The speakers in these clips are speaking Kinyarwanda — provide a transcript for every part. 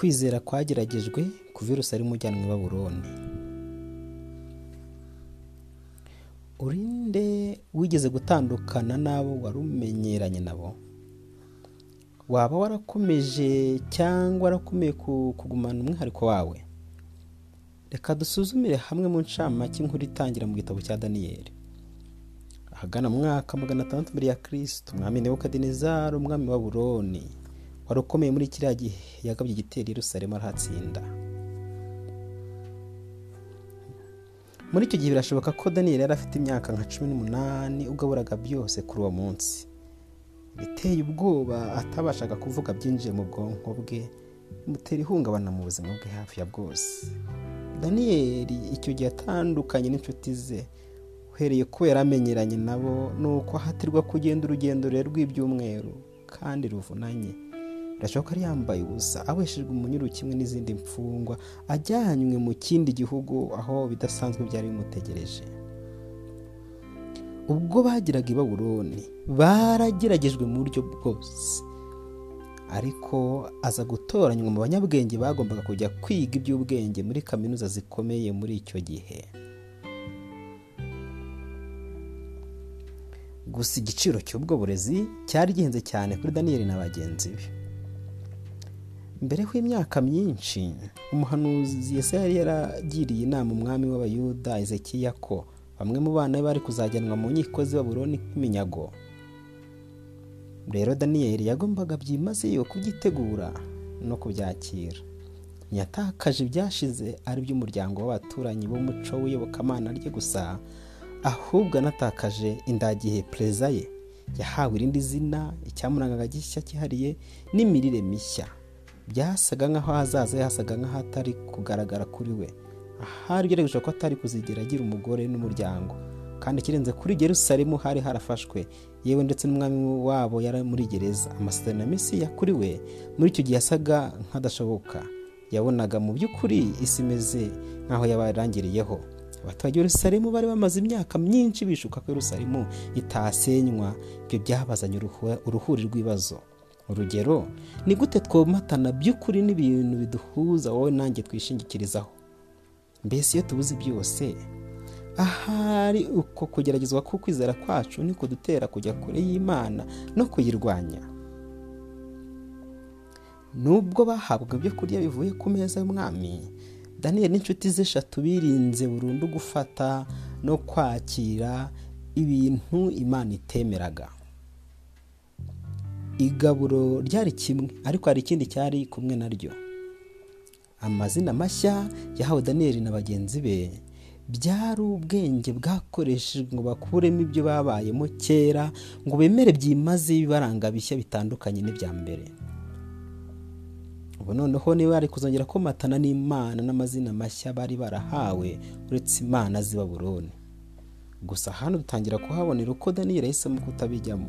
kwizera kwageragejwe ku virusi ari ujyanwa i baburoni urinde wigeze gutandukana n'abo wari umenyeranye nabo? Waba warakomeje cyangwa warakomeye kugumana umwihariko wawe? Reka dusuzumire hamwe mu ncamake inkuru itangira mu gitabo cya daniyeli ahagana mu mwaka magana atandatu mbere ya kirisito umwami nebukadinezari umwami wa buroni wari ukomeye muri kiriya gihe. Yagabye igitero Yerusalemu arahatsinda muri icyo gihe birashoboka ko daniyeli yari afite imyaka nka cumi n'umunani ugaburaga byose kuri uwo munsi. Biteye ubwoba atabashaga kuvuga byinjiye mu bwonko bwe bimutera ihungabana mu buzima bwe hafi ya bwose. Daniyeli icyo gihe atandukanye n'inshuti ze. Uhereye ko yari amenyeranye nabo ni uko ahatirwa kugenda urugendo rurerure rw'ibyumweru kandi ruvunanye. Birashoboka ko yambaye ubusa abeshejwe umunyururu kimwe n'izindi mfungwa ajyanywe mu kindi gihugu aho bidasanzwe byari bimutegereje. Ubwo bagiraga i baburoni barageragejwe mu buryo bwose. Ariko aza gutoranywa mu banyabwenge bagombaga kujya kwiga iby'ubwenge muri kaminuza zikomeye muri icyo gihe. Gusa igiciro cy'ubwo burezi cyari gihenze cyane kuri daniyeli na bagenzi be. Mbere y'imyaka myinshi umuhanuzi yese yari yaragiriye inama umwami w'abayuda ezekiya ko bamwe mu bana be bari kuzajyanwa mu nkiko z'ababuroni nk'iminyago. Rero daniyeli yagombaga byimazeyo kubyitegura no kubyakira. Ntiyatakaje ibyashize ari by'umuryango w'abaturanyi b'umuco w'iyobokamana rye gusa ahubwo anatakaje indagihe perezida ye. Yahawe irindi zina icyamurangaga gishya cyihariye n'imirire mishya. Byasaga nk'aho hazaza yasaga nk'ahatari kugaragara kuri we. Ahari byaragaragaje ko atari kuzigera agira umugore n'umuryango. Kandi ikirenze kuri Yerusalemu hari harafashwe. Yewe ndetse n'umwami wabo yari muri gereza. Amasezerano ya misiya kuri we muri icyo gihe yasaga nk'adashoboka. Yabonaga mu by'ukuri isi imeze nk'aho yabarangiriyeho. Abaturage Yerusalemu bari bamaze imyaka myinshi bishuka ko Yerusalemu itasenywa. Ibyo byabazanye uruhuri rw'ibibazo. Urugero ni gute twomatana by'ukuri n'ibintu biduhuza wowe nanjye twishingikirizaho? Mbese iyo tubuze byose ahari uko kugeragezwa kwizera kwacu ni kudutera kujya kure y'imana no kuyirwanya. Nubwo bahabwa ibyo kurya bivuye ku meza y'umwami daniyeli n'inshuti ze eshatu birinze burundu gufata no kwakira ibintu imana itemeraga. Igaburo ryari kimwe? Ariko hari ikindi cyari kumwe naryo. Amazina mashya yahawe daniyeli na bagenzi be byari ubwenge bwakoreshejwe ngo bakuremo ibyo babayemo kera ngo bemere byimaze ibibaranga bishya bitandukanye n'ibya mbere. Ubu noneho niba bari kuzongera komatana n'imana n'amazina mashya bari barahawe uretse imana z'i baburoni gusa hano dutangira kuhabonera uko daniyeli yahisemo kutabijyamo.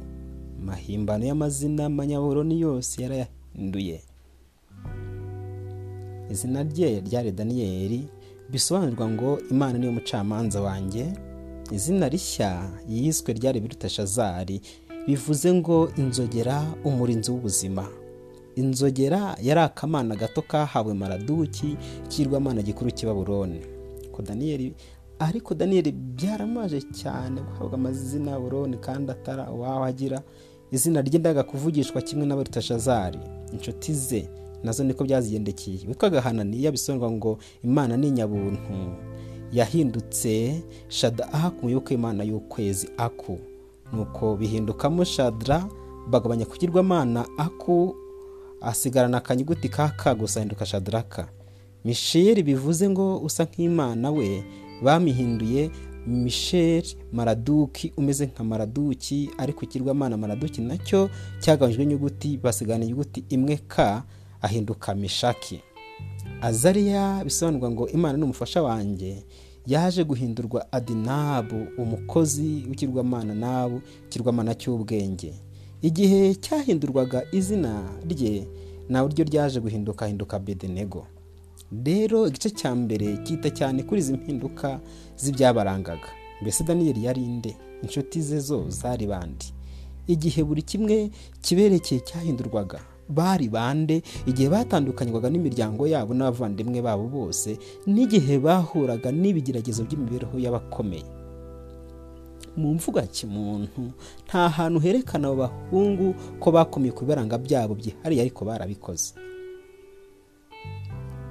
Amahimbano y'amazina amanyaburoni yose yarayahinduye izina rye ryari daniyeli bisobanurwa ngo imana niyo mucamanza wanjye. Izina rishya yiswe ryari birutashazari bivuze ngo inzogera umurinzi w'ubuzima. Inzogera yari akamana gato kahawe maraduki kirwamana gikuru ko daniyeli ariko daniyeli byaramaje cyane guhabwa amazina buroni kandi atari uwaho agira izina rye ndaga kuvugishwa kimwe n'abarutashazari inshuti ze na zo niko byazigendekeye witwaga hananiya bisobanurwa ngo imana ni nyabuntu. Yahindutse shada aha ku muyoboke w'imana y'ukwezi aku. Nuko bihindukamo shadra bagabanya kugirwamana aku asigarana akanyuguti ka gusa ahinduka shadaraka misheri bivuze ngo usa nk'imana we bamihinduye misheri maraduki umeze nka maraduki ariko ikirwamana maraduki na cyo cyagabanyijwe inyuguti basigana inyuguti imwe ka ahinduka mishaki. Azariya bisobanurwa ngo imana ni umufasha wanjye yaje guhindurwa adinabu umukozi w'ikirwamana nabu ikirwamana cy'ubwenge. Igihe cyahindurwaga izina rye nawe ryo ryaje guhinduka hinduka bedenego rero igice cya mbere cyita cyane kuri izi mpinduka z'ibyabarangaga. Mbese daniyeli yari inde inshuti ze zo zari bandi igihe buri kimwe kiberekeye cyahindurwaga bari bande? Igihe batandukanywaga n'imiryango yabo n'abavandimwe babo bose n'igihe bahuraga n'ibigeragezo by'imibereho y'abakomeye. Mu mvugo ya kimuntu nta hantu herekana abo bahungu ko bakomeye ku bibaranga byabo byihariye ariko barabikoze.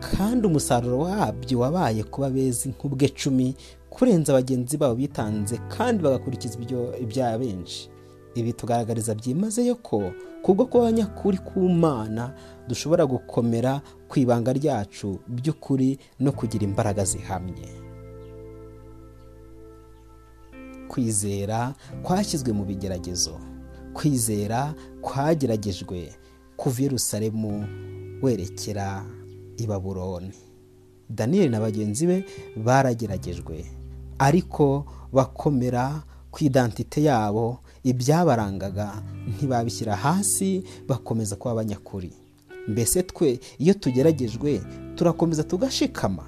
Kandi umusaruro wabyo wabaye kuba beza nk'ubwe cumi kurenza bagenzi babo bitanze kandi bagakurikiza ibya benshi. Ibi tugaragariza byimazeyo ko kubwo kuba abanyakuri ku mana dushobora gukomera ku ibanga ryacu by'ukuri no kugira imbaraga zihamye. Kwizera kwashyizwe mu bigeragezo. Kwizera kwageragejwe kuva i Yerusalemu werekera i Babuloni. Daniyeli na bagenzi be barageragejwe ariko bakomera ku idantite yabo ibyabarangaga ntibabishyira hasi bakomeza kuba abanyakuri. Mbese twe iyo tugeragejwe turakomeza tugashikama.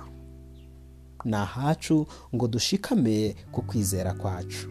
Ni ahacu ngo dushikame ku kwizera kwacu.